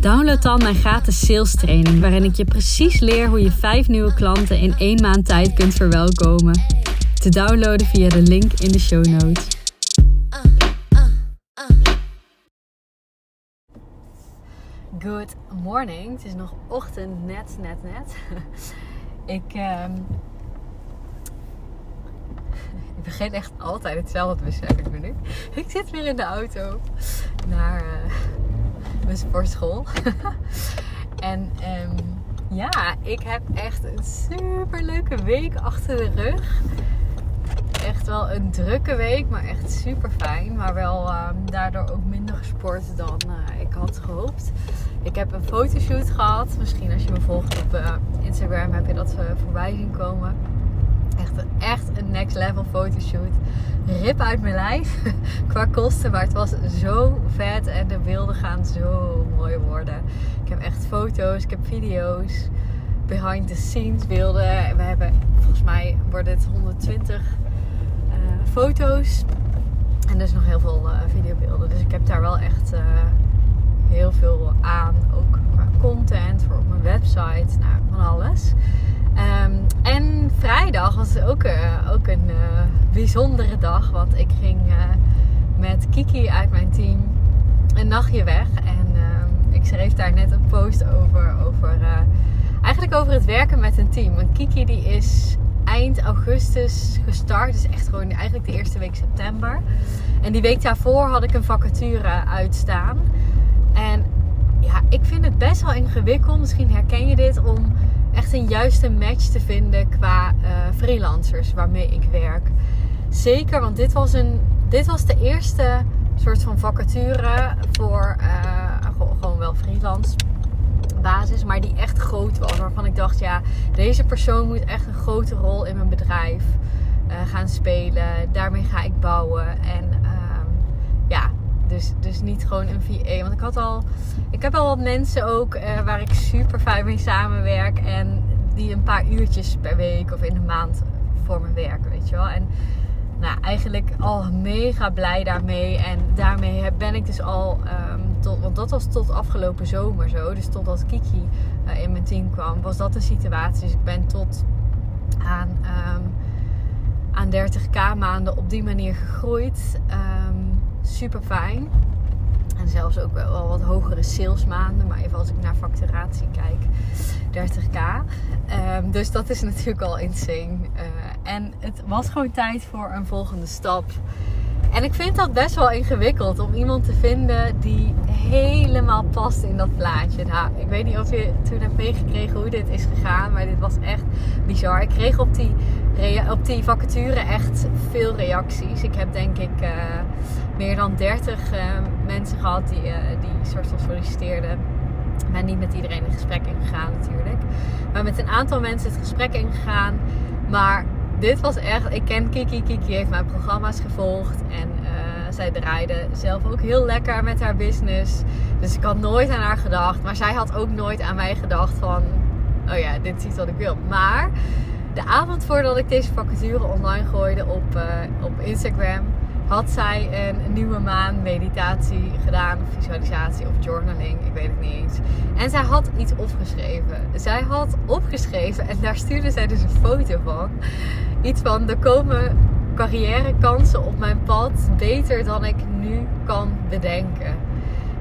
download dan mijn gratis sales training, waarin ik je precies leer hoe je vijf nieuwe klanten in één maand tijd kunt verwelkomen. Te downloaden via de link in de show notes. Good morning. Het is nog ochtend, net, net, net. ik, ehm, ik begin echt altijd hetzelfde, besef ik me nu. Ik zit weer in de auto naar uh, mijn sportschool. en um, ja, ik heb echt een super leuke week achter de rug. Echt wel een drukke week, maar echt super fijn. Maar wel um, daardoor ook minder gesport dan uh, ik had gehoopt. Ik heb een fotoshoot gehad. Misschien als je me volgt op uh, Instagram heb je dat uh, voorbij zien komen. Echt, echt een next level fotoshoot. Rip uit mijn lijf qua kosten. Maar het was zo vet en de beelden gaan zo mooi worden. Ik heb echt foto's, ik heb video's, behind the scenes beelden. We hebben, volgens mij worden het 120 uh, foto's. En dus nog heel veel uh, videobeelden. Dus ik heb daar wel echt uh, heel veel aan. Ook qua content voor op mijn website. Nou, van alles. Um, en vrijdag was ook, uh, ook een uh, bijzondere dag. Want ik ging uh, met Kiki uit mijn team een nachtje weg. En ehm, ik schreef daar net een post over. over eigenlijk over het werken met een team. Want Kiki die is eind augustus gestart. Dus echt gewoon eigenlijk de eerste week september. En die week daarvoor had ik een vacature uitstaan. En ja, ik vind het best wel ingewikkeld. Misschien herken je dit om echt een juiste match te vinden qua uh, freelancers waarmee ik werk. Zeker, want dit was, een, dit was de eerste soort van vacature voor uh, gewoon wel freelance basis, maar die echt groot was. Waarvan ik dacht, ja, deze persoon moet echt een grote rol in mijn bedrijf uh, gaan spelen. Daarmee ga ik bouwen. En dus, dus niet gewoon een VA. Want ik had al. Ik heb al wat mensen ook uh, waar ik super fijn mee samenwerk. En die een paar uurtjes per week of in de maand voor me werken. Weet je wel. En nou, eigenlijk al mega blij daarmee. En daarmee ben ik dus al. Um, tot, want dat was tot afgelopen zomer zo. Dus totdat Kiki uh, in mijn team kwam, was dat de situatie. Dus ik ben tot aan. Um, aan 30k maanden op die manier gegroeid. Um, super fijn. En zelfs ook wel wat hogere salesmaanden. Maar even als ik naar facturatie kijk, 30k. Um, dus dat is natuurlijk al insane. Uh, en het was gewoon tijd voor een volgende stap. En ik vind dat best wel ingewikkeld om iemand te vinden die helemaal past in dat plaatje. Nou, ik weet niet of je toen hebt meegekregen hoe dit is gegaan, maar dit was echt bizar. Ik kreeg op die, op die vacature echt veel reacties. Ik heb denk ik uh, meer dan 30 uh, mensen gehad die, uh, die soort van solliciteerden. Ik ben niet met iedereen in gesprek ingegaan natuurlijk. Maar met een aantal mensen het gesprek ingegaan. Maar dit was echt, ik ken Kiki. Kiki heeft mijn programma's gevolgd. En uh, zij draaide zelf ook heel lekker met haar business. Dus ik had nooit aan haar gedacht. Maar zij had ook nooit aan mij gedacht van, oh ja, dit is iets wat ik wil. Maar de avond voordat ik deze vacature online gooide op, op Instagram, had zij een nieuwe maan meditatie gedaan, visualisatie of journaling, ik weet het niet eens. En zij had iets opgeschreven. Zij had opgeschreven en daar stuurde zij dus een foto van. Iets van, er komen carrièrekansen op mijn pad beter dan ik nu kan bedenken.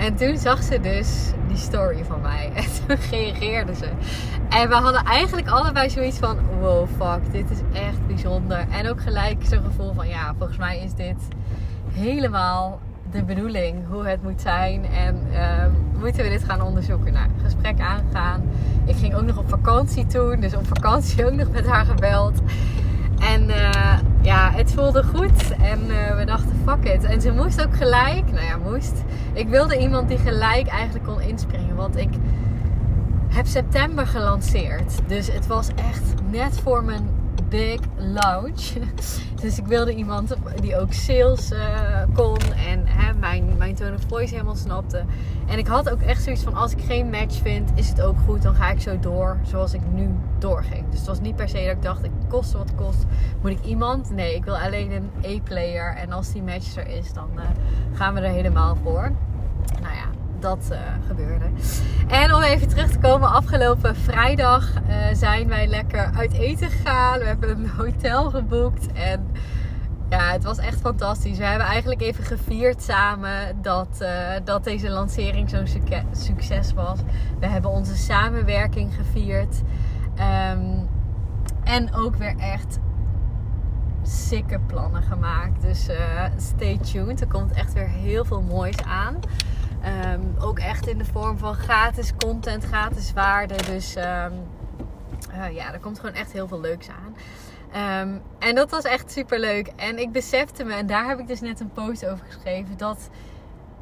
En toen zag ze dus die story van mij. En toen reageerde ze. En we hadden eigenlijk allebei zoiets van: wow, fuck, dit is echt bijzonder. En ook gelijk zo'n gevoel van: ja, volgens mij is dit helemaal de bedoeling, hoe het moet zijn. En um, moeten we dit gaan onderzoeken? Nou, gesprek aangegaan. Ik ging ook nog op vakantie toen, dus op vakantie ook nog met haar gebeld. En eh, ja, het voelde goed. En eh, we dachten, fuck it. En ze moest ook gelijk. Nou ja, moest. Ik wilde iemand die gelijk eigenlijk kon inspringen. Want ik heb september gelanceerd. Dus het was echt net voor mijn big launch. Dus ik wilde iemand die ook sales uh, kon en hè, mijn, mijn tone of voice helemaal snapte. En ik had ook echt zoiets van: als ik geen match vind, is het ook goed. Dan ga ik zo door zoals ik nu doorging. Dus het was niet per se dat ik dacht: ik kost wat kost. Moet ik iemand? Nee, ik wil alleen een E-player. En als die match er is, dan uh, gaan we er helemaal voor. Nou ja, dat uh, gebeurde. En om even terug te komen, afgelopen vrijdag uh, zijn wij lekker uit eten gegaan. We hebben een hotel geboekt en ja, het was echt fantastisch. We hebben eigenlijk even gevierd samen dat, uh, dat deze lancering zo'n succes was. We hebben onze samenwerking gevierd. Um, en ook weer echt sikke plannen gemaakt. Dus stay tuned. Er komt echt weer heel veel moois aan. Um, ook echt in de vorm van gratis content, gratis waarde. Dus um, uh, ja, er komt gewoon echt heel veel leuks aan. Um, en dat was echt super leuk. En ik besefte me, en daar heb ik dus net een post over geschreven, dat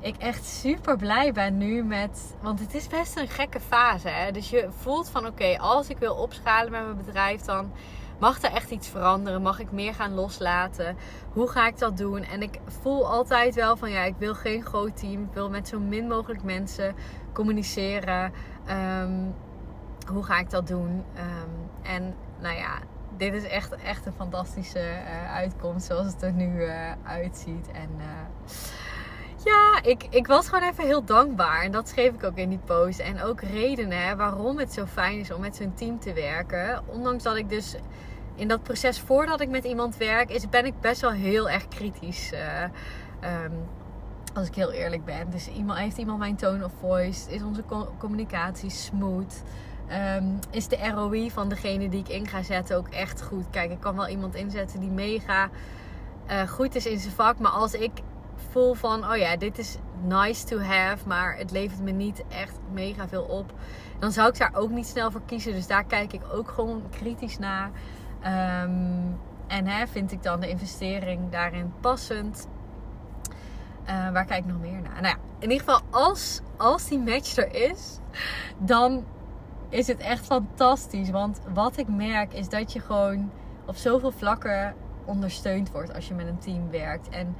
ik echt super blij ben nu met. Want het is best een gekke fase. Hè? Dus je voelt van oké, als ik wil opschalen met mijn bedrijf, dan Mag er echt iets veranderen? Mag ik meer gaan loslaten? Hoe ga ik dat doen? En ik voel altijd wel van ja, ik wil geen groot team. Ik wil met zo min mogelijk mensen communiceren. Um, hoe ga ik dat doen? Um, en nou ja, dit is echt, echt een fantastische uh, uitkomst zoals het er nu uh, uitziet. En uh, ja, ik, ik was gewoon even heel dankbaar. En dat schreef ik ook in die post. En ook redenen waarom het zo fijn is om met zo'n team te werken. Ondanks dat ik dus in dat proces voordat ik met iemand werk, is, ben ik best wel heel erg kritisch. Uh, um, als ik heel eerlijk ben. Dus iemand, heeft iemand mijn tone of voice? Is onze communicatie smooth? Um, is de ROI van degene die ik in ga zetten ook echt goed? Kijk, ik kan wel iemand inzetten die mega uh, goed is in zijn vak. Maar als ik voel van, oh ja, dit is nice to have, maar het levert me niet echt mega veel op. Dan zou ik daar ook niet snel voor kiezen. Dus daar kijk ik ook gewoon kritisch naar. Um, en hè, vind ik dan de investering daarin passend? Uh, waar kijk ik nog meer naar? Nou ja, in ieder geval, als, als die match er is, dan is het echt fantastisch. Want wat ik merk is dat je gewoon op zoveel vlakken ondersteund wordt als je met een team werkt. En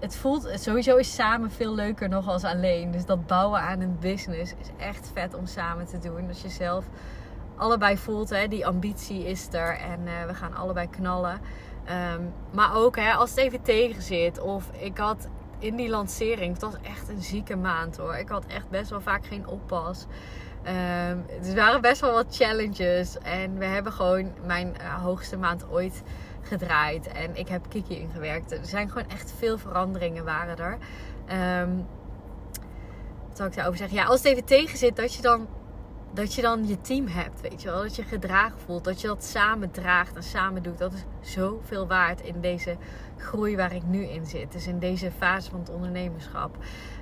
het voelt, sowieso is samen veel leuker nog als alleen. Dus dat bouwen aan een business is echt vet om samen te doen. Als je zelf allebei voelt, hè, die ambitie is er en uh, we gaan allebei knallen. Um, maar ook hè, als het even tegen zit of ik had in die lancering, het was echt een zieke maand hoor. Ik had echt best wel vaak geen oppas. Um, er waren best wel wat challenges en we hebben gewoon mijn uh, hoogste maand ooit gedraaid. En ik heb Kiki ingewerkt. Er zijn gewoon echt veel veranderingen waren er. Um, wat zou ik daarover zeggen? Ja, als het even tegen zit, dat je dan dat je dan je team hebt, weet je wel. Dat je gedragen voelt, dat je dat samen draagt en samen doet. Dat is zoveel waard in deze groei waar ik nu in zit. Dus in deze fase van het ondernemerschap.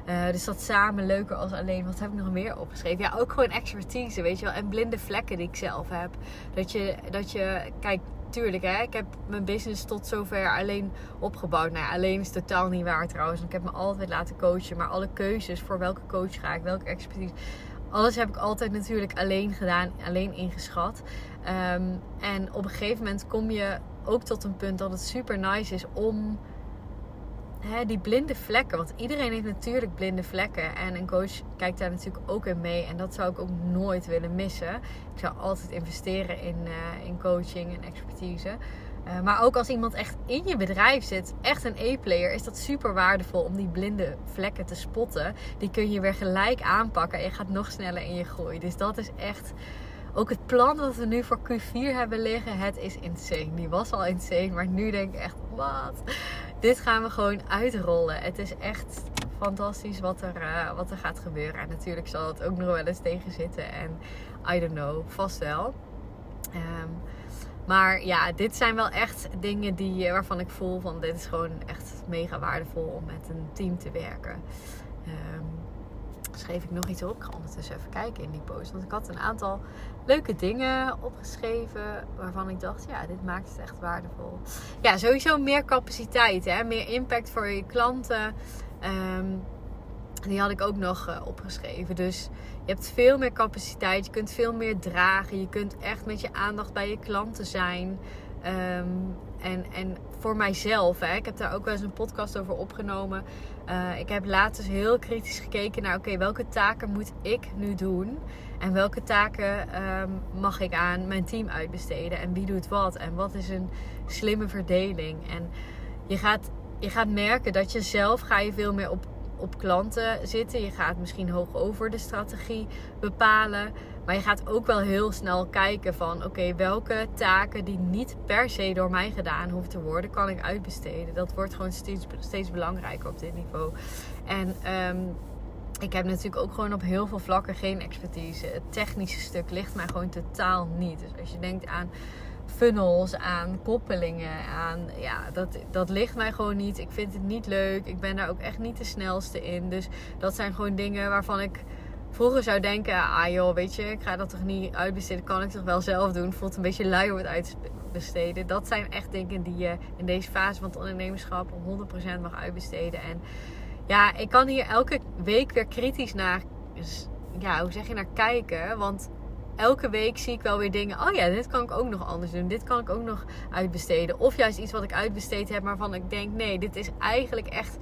Uh, dus dat samen leuker als alleen. Wat heb ik nog meer opgeschreven? Ja, ook gewoon expertise, weet je wel. En blinde vlekken die ik zelf heb. Dat je, dat je kijk, tuurlijk, hè, ik heb mijn business tot zover alleen opgebouwd. Nou alleen is totaal niet waar trouwens. Ik heb me altijd laten coachen. Maar alle keuzes voor welke coach ga ik, welke expertise alles heb ik altijd natuurlijk alleen gedaan, alleen ingeschat. Um, en op een gegeven moment kom je ook tot een punt dat het super nice is om hè, die blinde vlekken. Want iedereen heeft natuurlijk blinde vlekken. En een coach kijkt daar natuurlijk ook in mee. En dat zou ik ook nooit willen missen. Ik zou altijd investeren in, uh, in coaching en expertise. Uh, maar ook als iemand echt in je bedrijf zit, echt een E-player, is dat super waardevol om die blinde vlekken te spotten. Die kun je weer gelijk aanpakken en je gaat nog sneller in je groei. Dus dat is echt ook het plan dat we nu voor Q4 hebben liggen. Het is insane. Die was al insane, maar nu denk ik echt, wat? Dit gaan we gewoon uitrollen. Het is echt fantastisch wat er, uh, wat er gaat gebeuren. En natuurlijk zal het ook nog wel eens tegen zitten. En I don't know, vast wel. Um, maar ja, dit zijn wel echt dingen die, eh, waarvan ik voel van dit is gewoon echt mega waardevol om met een team te werken. Um, schreef ik nog iets op. Ik ga ondertussen even kijken in die post. Want ik had een aantal leuke dingen opgeschreven waarvan ik dacht, ja, dit maakt het echt waardevol. Ja, sowieso meer capaciteit, hè? meer impact voor je klanten. Ehm, die had ik ook nog uh, opgeschreven. Dus je hebt veel meer capaciteit, je kunt veel meer dragen, je kunt echt met je aandacht bij je klanten zijn. Um, en, en voor mijzelf, hè, ik heb daar ook wel eens een podcast over opgenomen. Uh, ik heb laatst heel kritisch gekeken naar: oké, welke taken moet ik nu doen? En welke taken um, mag ik aan mijn team uitbesteden? En wie doet wat? En wat is een slimme verdeling? En je gaat, je gaat merken dat je zelf ga je veel meer op, op klanten zitten. Je gaat misschien hoog over de strategie bepalen. Maar je gaat ook wel heel snel kijken van oké, welke taken die niet per se door mij gedaan hoeven te worden, kan ik uitbesteden. Dat wordt gewoon steeds, steeds belangrijker op dit niveau. En um, ik heb natuurlijk ook gewoon op heel veel vlakken geen expertise. Het technische stuk ligt mij gewoon totaal niet. Dus als je denkt aan funnels, aan koppelingen, aan ja, dat, dat ligt mij gewoon niet. Ik vind het niet leuk. Ik ben daar ook echt niet de snelste in. Dus dat zijn gewoon dingen waarvan ik vroeger zou denken, ah joh, weet je, ik ga dat toch niet uitbesteden. Kan ik toch wel zelf doen. Voelt een beetje lui om het uitbesteden. Dat zijn echt dingen die je in deze fase van het ondernemerschap 100% mag uitbesteden. En ja, ik kan hier elke week weer kritisch naar, ja, hoe zeg je, naar kijken. Want elke week zie ik wel weer dingen. Oh ja, dit kan ik ook nog anders doen. Dit kan ik ook nog uitbesteden. Of juist iets wat ik uitbesteed heb, maar van ik denk, nee, dit is eigenlijk echt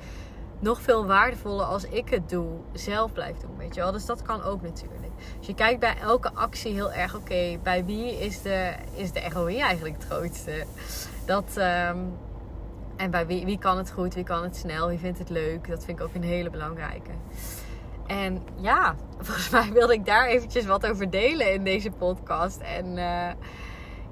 nog veel waardevoller als ik het doe, zelf blijf doen, weet je wel. Dus dat kan ook natuurlijk. Dus je kijkt bij elke actie heel erg, oké, bij wie is de, is de ROI eigenlijk het grootste? Dat, um, en bij wie, wie kan het goed, wie kan het snel, wie vindt het leuk? Dat vind ik ook een hele belangrijke. En ja, volgens mij wilde ik daar eventjes wat over delen in deze podcast. En uh,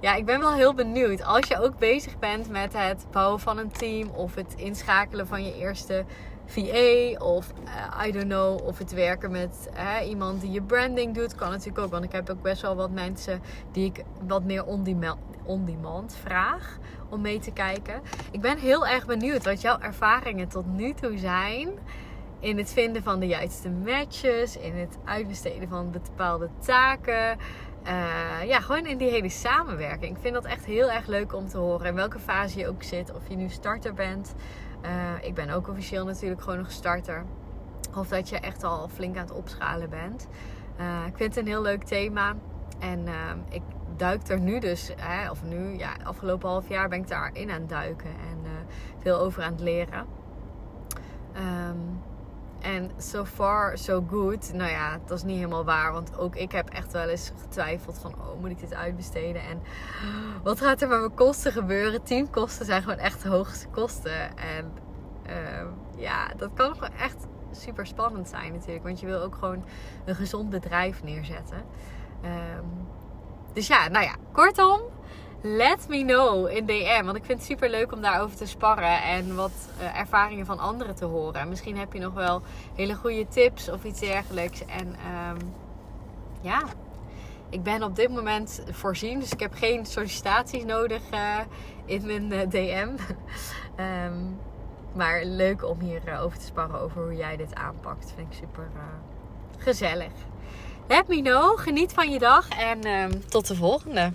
ja, ik ben wel heel benieuwd. Als je ook bezig bent met het bouwen van een team of het inschakelen van je eerste VA of uh, I don't know of het werken met uh, iemand die je branding doet kan natuurlijk ook want ik heb ook best wel wat mensen die ik wat meer on demand, on demand vraag om mee te kijken. Ik ben heel erg benieuwd wat jouw ervaringen tot nu toe zijn in het vinden van de juiste matches, in het uitbesteden van bepaalde taken. Uh, ja, gewoon in die hele samenwerking. Ik vind dat echt heel erg leuk om te horen. In welke fase je ook zit. Of je nu starter bent. Uh, ik ben ook officieel natuurlijk gewoon nog starter. Of dat je echt al flink aan het opschalen bent. Uh, ik vind het een heel leuk thema. En ik duik er nu dus, hè, of nu, ja, afgelopen half jaar ben ik daarin aan het duiken. En veel over aan het leren. Um, en so far, so good. Nou ja, dat is niet helemaal waar. Want ook ik heb echt wel eens getwijfeld van... Oh, moet ik dit uitbesteden? En wat gaat er met mijn kosten gebeuren? Teamkosten zijn gewoon echt de hoogste kosten. En uh, ja, dat kan gewoon echt super spannend zijn natuurlijk. Want je wil ook gewoon een gezond bedrijf neerzetten. Um, dus ja, nou ja, kortom let me know in DM. Want ik vind het super leuk om daarover te sparren en wat uh, ervaringen van anderen te horen. Misschien heb je nog wel hele goede tips of iets dergelijks. En um, ja, ik ben op dit moment voorzien. Dus ik heb geen sollicitaties nodig uh, in mijn uh, DM. um, maar leuk om hierover over te sparren over hoe jij dit aanpakt. Vind ik super gezellig. Let me know. Geniet van je dag en um, tot de volgende.